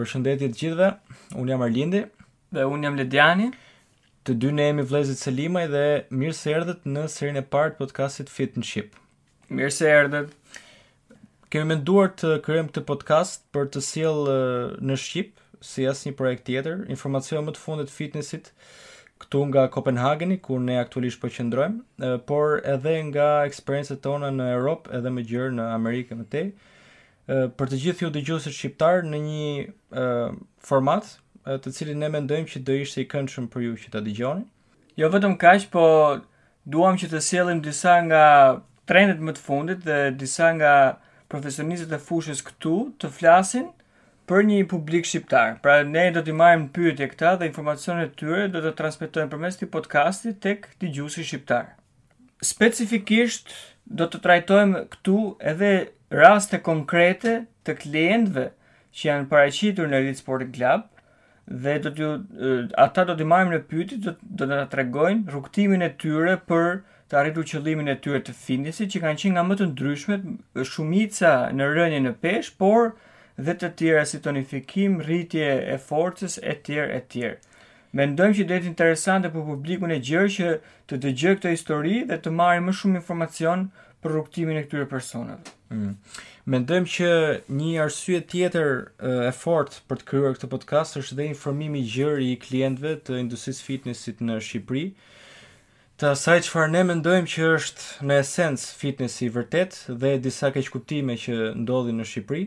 Përshëndetje të gjithëve, unë jam Arlindi. Dhe unë jam Lediani. Të dy ne jemi vlezit Selimaj dhe mirë se erdhët në serinë e parë të podcastit Fit në Shqip. Mirë se erdhët. Kemi menduar të krijojmë këtë podcast për të sjellë në Shqip, si asnjë projekt tjetër, informacionet më të fundit të fitnessit këtu nga Kopenhageni, ku ne aktualisht po qëndrojmë, por edhe nga eksperiencat tona në Europë edhe më gjerë në Amerikë më tej. për të gjithë ju dëgjuesit shqiptarë në një uh, format uh, të cilin ne mendojmë që do ishte i këndshëm për ju që ta dëgjoni. Jo vetëm kaq, po duam që të sjellim disa nga trendet më të fundit dhe disa nga profesionistët e fushës këtu të flasin për një publik shqiptar. Pra ne do t'i marrim në pyetje këta dhe informacionet e tyre do t'i transmetojmë përmes këtij podcasti tek dëgjuesi shqiptar. Specifikisht do të trajtojmë këtu edhe raste konkrete të klientëve që janë paraqitur në Elite Sporting Club dhe do t'ju ata do t'i marrim në pyetje, do do të na tregojnë rrugëtimin e tyre për të arritur qëllimin e tyre të fitnessit që kanë qenë nga më të ndryshmet, shumica në rënie në peshë, por dhe të tjera si tonifikim, rritje e forcës etj etj. Mendojmë që do jetë interesante për publikun e gjerë që të dëgjojë këto histori dhe të marrë më shumë informacion për rrugëtimin e këtyre personave. Mm. Mendojmë që një arsye tjetër e fortë për të krijuar këtë podcast është dhe informimi i gjerë i klientëve të industrisë së fitnessit në Shqipëri. të asaj çfarë ne mendojmë që është në esencë fitnessi i vërtetë dhe disa keqkuptime që ndodhin në Shqipëri,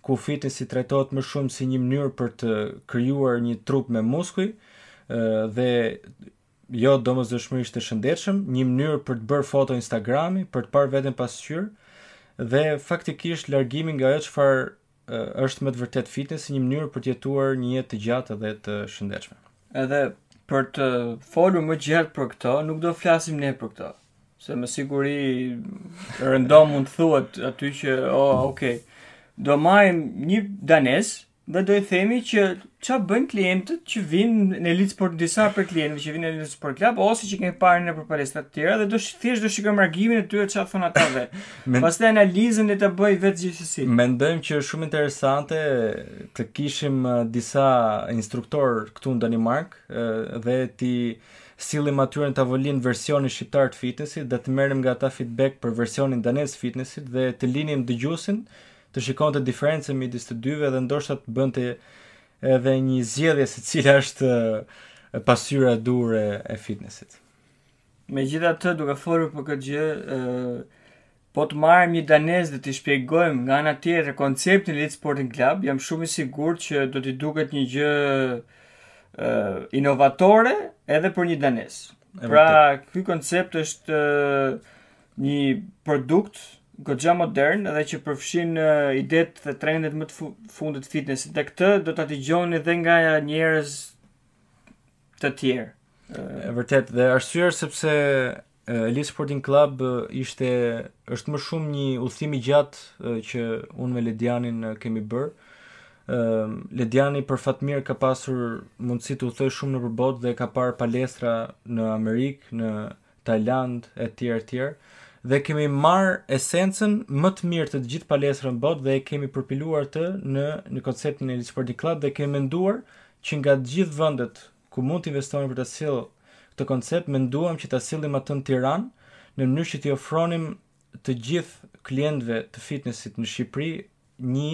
ku fitnessi trajtohet më shumë si një mënyrë për të krijuar një trup me muskuj dhe jo domosdoshmërisht të shëndetshëm, një mënyrë për të bërë foto Instagrami, për të parë veten në pasqyrë dhe faktikisht largimi nga ajo çfarë është me të vërtetë fitness si një mënyrë për të jetuar një jetë të gjatë dhe të shëndetshme. Edhe për të folur më gjerë për këto, nuk do flasim ne për këto. Se me siguri rëndom mund të thuhet aty që, oh, ok, do marrim një danez dhe do i themi që Çfarë bëjnë klientët që vijnë në Elite Sport disa prej klientëve që vijnë në Elite Sport Club ose që kemi parë nëpër palestra të tjera dhe do thjesht do shikojmë reagimin e tyre çfarë thonë ata vetë. Men... Pastaj analizën le ta bëjë vetë gjithsecili. Mendojmë që është shumë interesante të kishim disa instruktorë këtu në Danimarkë dhe t'i sillnim atyre në tavolinë versionin shqiptar të fitnessit dhe të merrim nga ata feedback për versionin danez të fitnessit dhe të linim dëgjuesin të shikonte diferencën midis të dyve dhe ndoshta të bënte edhe një zgjedhje se cila është pasqyra e duhur e fitnessit. Megjithatë, duke folur për këtë gjë, po të marrim një danez dhe t'i shpjegojmë nga ana tjetër konceptin e Elite Sporting Club, jam shumë i sigurt që do t'i duket një gjë inovatore edhe për një danez. Pra, ky koncept është Një produkt goxha modern dhe që përfshin idetë dhe trendet më të fundit të fitnessit. Dhe këtë do ta dëgjoni edhe nga njerëz të tjerë. E vërtet dhe arsyeja se pse Elite Sporting Club ishte është më shumë një udhëtim i gjatë që unë me Ledianin kemi bërë. Lediani për fat mirë ka pasur mundësi të udhëtojë shumë nëpër botë dhe ka parë palestra në Amerikë, në Tajlandë etj etj dhe kemi marrë esencën më të mirë të të gjithë palestrave në botë dhe e kemi përpiluar të në në konceptin Elite Sporting Club dhe kemi menduar që nga të gjithë vendet ku mund të investonim për ta sjellë këtë koncept menduam që ta sillim atë në Tiranë në mënyrë që t'i ofronim të gjithë klientëve të fitnessit në Shqipëri Një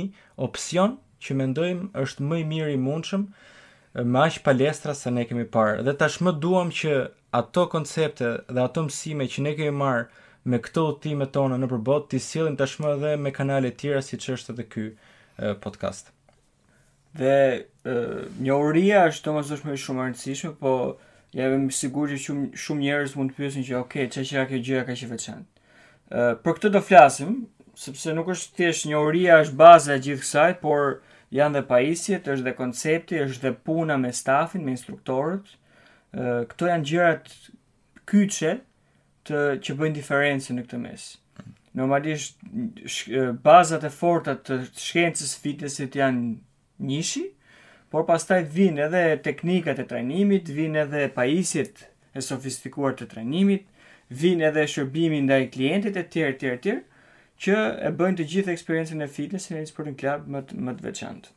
opsion që mendojmë është më i miri i mundshëm me aq palestra sa ne kemi parë dhe tashmë duam që ato koncepte dhe ato mësime që ne kemi marrë me këto udhëtime tona nëpër botë t'i sillnim tashmë edhe me kanale të tjera siç është edhe ky podcast. Dhe njohuria është domosdoshmë shumë e rëndësishme, po jam i sigurt që shumë shumë njerëz mund të pyesin që ok, çfarë ka kjo gjë kaq të veçantë. Për këtë do flasim, sepse nuk është thjesht njohuria është baza e gjithë kësaj, por janë dhe pajisjet, është dhe koncepti, është dhe puna me stafin, me instruktorët. Këto janë gjërat kyçe të që bëjnë diferencën në këtë mes. Normalisht bazat e forta të shkencës së fitnessit janë njëshi, por pastaj vijnë edhe teknikat e trajnimit, vijnë edhe pajisjet e sofistikuar të trajnimit, vijnë edhe shërbimi ndaj klientit e tjerë, e tjerë, e tjerë, që e bëjnë të gjithë eksperiencën e fitnessit në Elite Sporting Club më të, më të veçantë.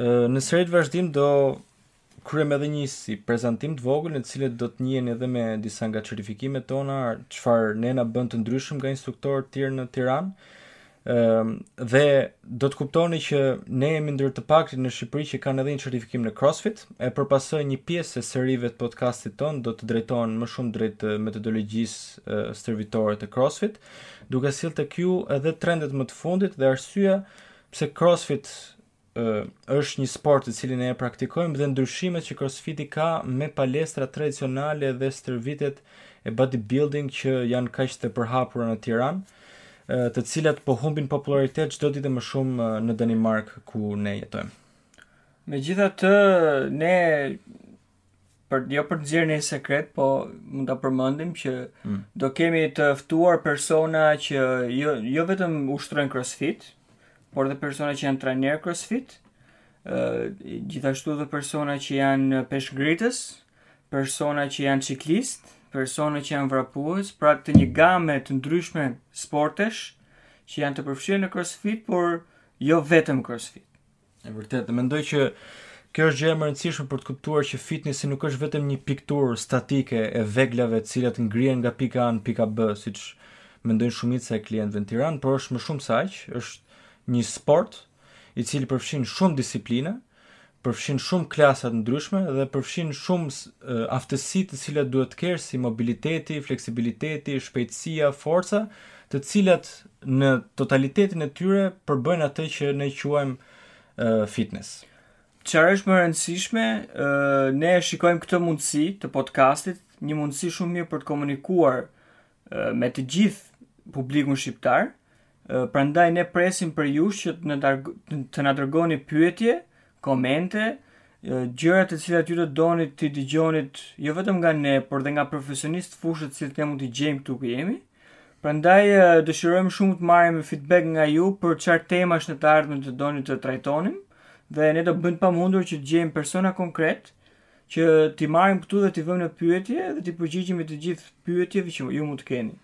Në seritë në vazhdim do kryejmë edhe një si prezantim të vogël në të cilin do të njiheni edhe me disa nga certifikimet tona, çfarë ne na bën të ndryshëm nga instruktorët e tjerë në Tiranë. Ëm dhe do të kuptoni që ne jemi ndër të paktët në Shqipëri që kanë edhe një certifikim në CrossFit, e për pasojë një pjesë e serive të podcastit tonë do të drejtohen më shumë drejt metodologjisë stërvitore të CrossFit, duke sjellë tek ju edhe trendet më të fundit dhe arsyeja Pse CrossFit ë është një sport të cilin ne e praktikojmë dhe ndryshimet që CrossFit-i ka me palestrat tradicionale dhe stërvitjet e bodybuilding që janë kaq të përhapura në Tiranë, të cilat po humbin popullaritet çdo ditë më shumë në Danimarkë ku ne jetojmë. Megjithatë, ne jo për të nxjerrë ndonjë sekret, po mund ta përmendim që mm. do kemi të ftuar persona që jo jo vetëm ushtrojnë CrossFit, por dhe persona që janë trajnerë CrossFit, ë uh, gjithashtu dhe persona që janë peshëngritës, persona që janë ciklistë, persona që janë vrapues, pra të një game të ndryshme sportesh që janë të përfshirë në CrossFit, por jo vetëm CrossFit. E vërtetë, dhe mendoj që kjo është gjëja më e rëndësishme për të kuptuar që fitnessi nuk është vetëm një pikturë statike e veglave të cilat ngrihen nga pika A në pikën B, siç mendojnë shumica e klientëve në Tiranë, por është më shumë se aq, është një sport i cili përfshin shumë disiplina, përfshin shumë klasa të ndryshme dhe përfshin shumë aftësi të cilat duhet të kesh si mobiliteti, fleksibiliteti, shpejtësia, forca, të cilat në totalitetin e tyre përbëjnë atë që ne quajmë fitness. Çfarë është më e rëndësishme, ne e shikojmë këtë mundësi të podcastit, një mundësi shumë e mirë për të komunikuar me të gjithë publikun shqiptar. Prandaj ne presim për ju që të na dërgoni pyetje, komente, gjëra të cilat ju do të donit të dëgjonit jo vetëm nga ne, por dhe nga profesionistë të fushës të cilët ne mund të gjejmë këtu ku jemi. Prandaj dëshirojmë shumë të marrim feedback nga ju për çfarë temash në të ardhmen do donit të trajtonim dhe ne do bëjmë të pamundurën që të gjejmë persona konkretë që t'i marrim këtu dhe t'i vëmë në pyetje dhe t'i përgjigjemi të gjithë pyetjeve që ju mund të keni.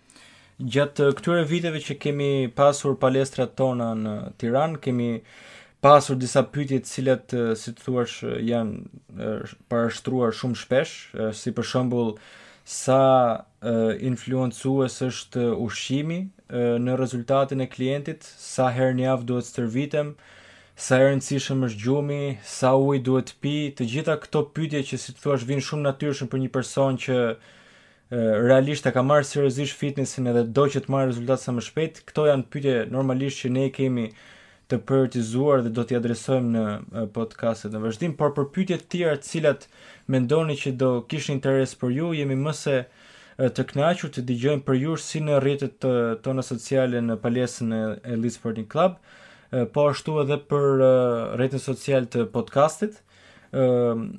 Gjatë këtyre viteve që kemi pasur palestrat tona në Tiranë, kemi pasur disa pyetje të cilat si të thuash janë parashtruar shumë shpesh, si për shembull sa influencues është ushqimi në rezultatin e klientit, sa herë në javë duhet të stërvitem, Sa i rëndësishëm është gjumi, sa ujë duhet të pi, të gjitha këto pyetje që si të thuash vijnë shumë natyrshëm për një person që realisht e ka marrë seriozisht fitnessin edhe do që të marrë rezultat sa më shpejt, këto janë pyetje normalisht që ne i kemi të prioritizuar dhe do t'i adresojmë në podcastet në vazhdim, por për pyetje të tjera të cilat mendoni që do kishin interes për ju, jemi më se të kënaqur të dëgjojmë për ju si në rrjetet tona sociale në palestrën e Elite Sporting Club, po ashtu edhe për rrjetin social të podcastit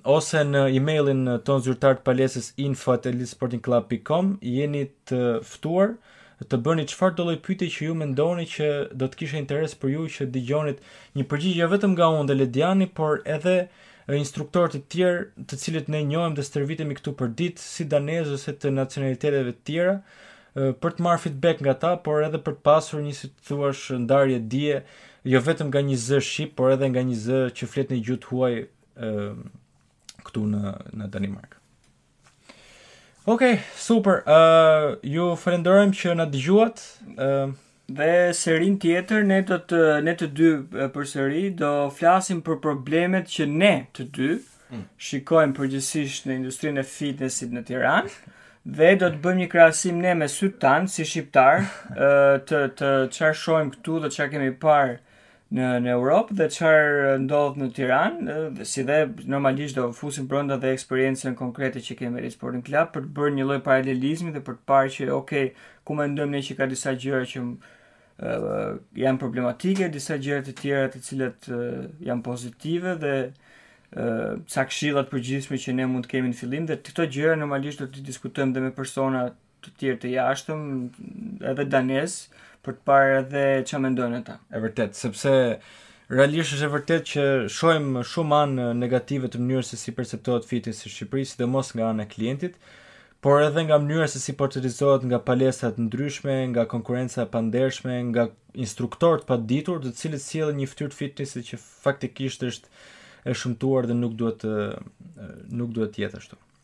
ose në emailin tonë zyrtar të palestrës info@elitesportingclub.com jeni të ftuar të bëni çfarëdo lloj pyetje që ju mendoni që do të kishte interes për ju të dëgjonit një përgjigje jo vetëm nga unë dhe Lediani, por edhe instruktorë të tjerë, të cilët ne njohim dhe stërvitemi këtu përditë, si danezë ose të nacionaliteteve të tjera, për të marrë feedback nga ta, por edhe për të pasur një si të thuash ndarje dije, jo vetëm nga një zë shqip, por edhe nga një zë që flet në gjuhë të huaj ë këtu në në Danimarkë. Okej, okay, super. Ë uh, ju falenderojmë që na dëgjuat. Ë uh, Dhe serinë tjetër ne do të ne të dy përsëri do flasim për problemet që ne të dy mm. shikojmë përgjithsisht në industrinë e fitnessit në Tiranë dhe do të bëjmë një krahasim ne me sytë tanë si shqiptarë të të çfarë shohim këtu dhe çfarë kemi parë në në Europë dhe çfarë ndodh në Tiranë, si dhe normalisht do fusim brenda dhe eksperiencën konkrete që kemi me Sporting Club për të bërë një lloj paralelizmi dhe për të parë që ok, ku mendojmë ne që ka disa gjëra që uh, janë problematike, disa gjëra të tjera të cilat uh, janë pozitive dhe uh, ca këshilla të përgjithshme që ne mund të kemi në fillim dhe këto gjëra normalisht do t'i diskutojmë dhe me persona të tjerë të jashtëm, edhe danezë, për të parë edhe çfarë mendojnë ata. E vërtetë, sepse realisht është e vërtetë që shohim shumë anë negative të mënyrës se si perceptohet fitnessi në Shqipëri, sidomos nga ana e klientit, por edhe nga mënyra se si portretizohet nga palestra të ndryshme, nga konkurrenca e pandershme, nga instruktorë të paditur, të cilët sjellin një fytyrë fitnessi që faktikisht është e shumtuar dhe nuk duhet të nuk duhet të jetë ashtu.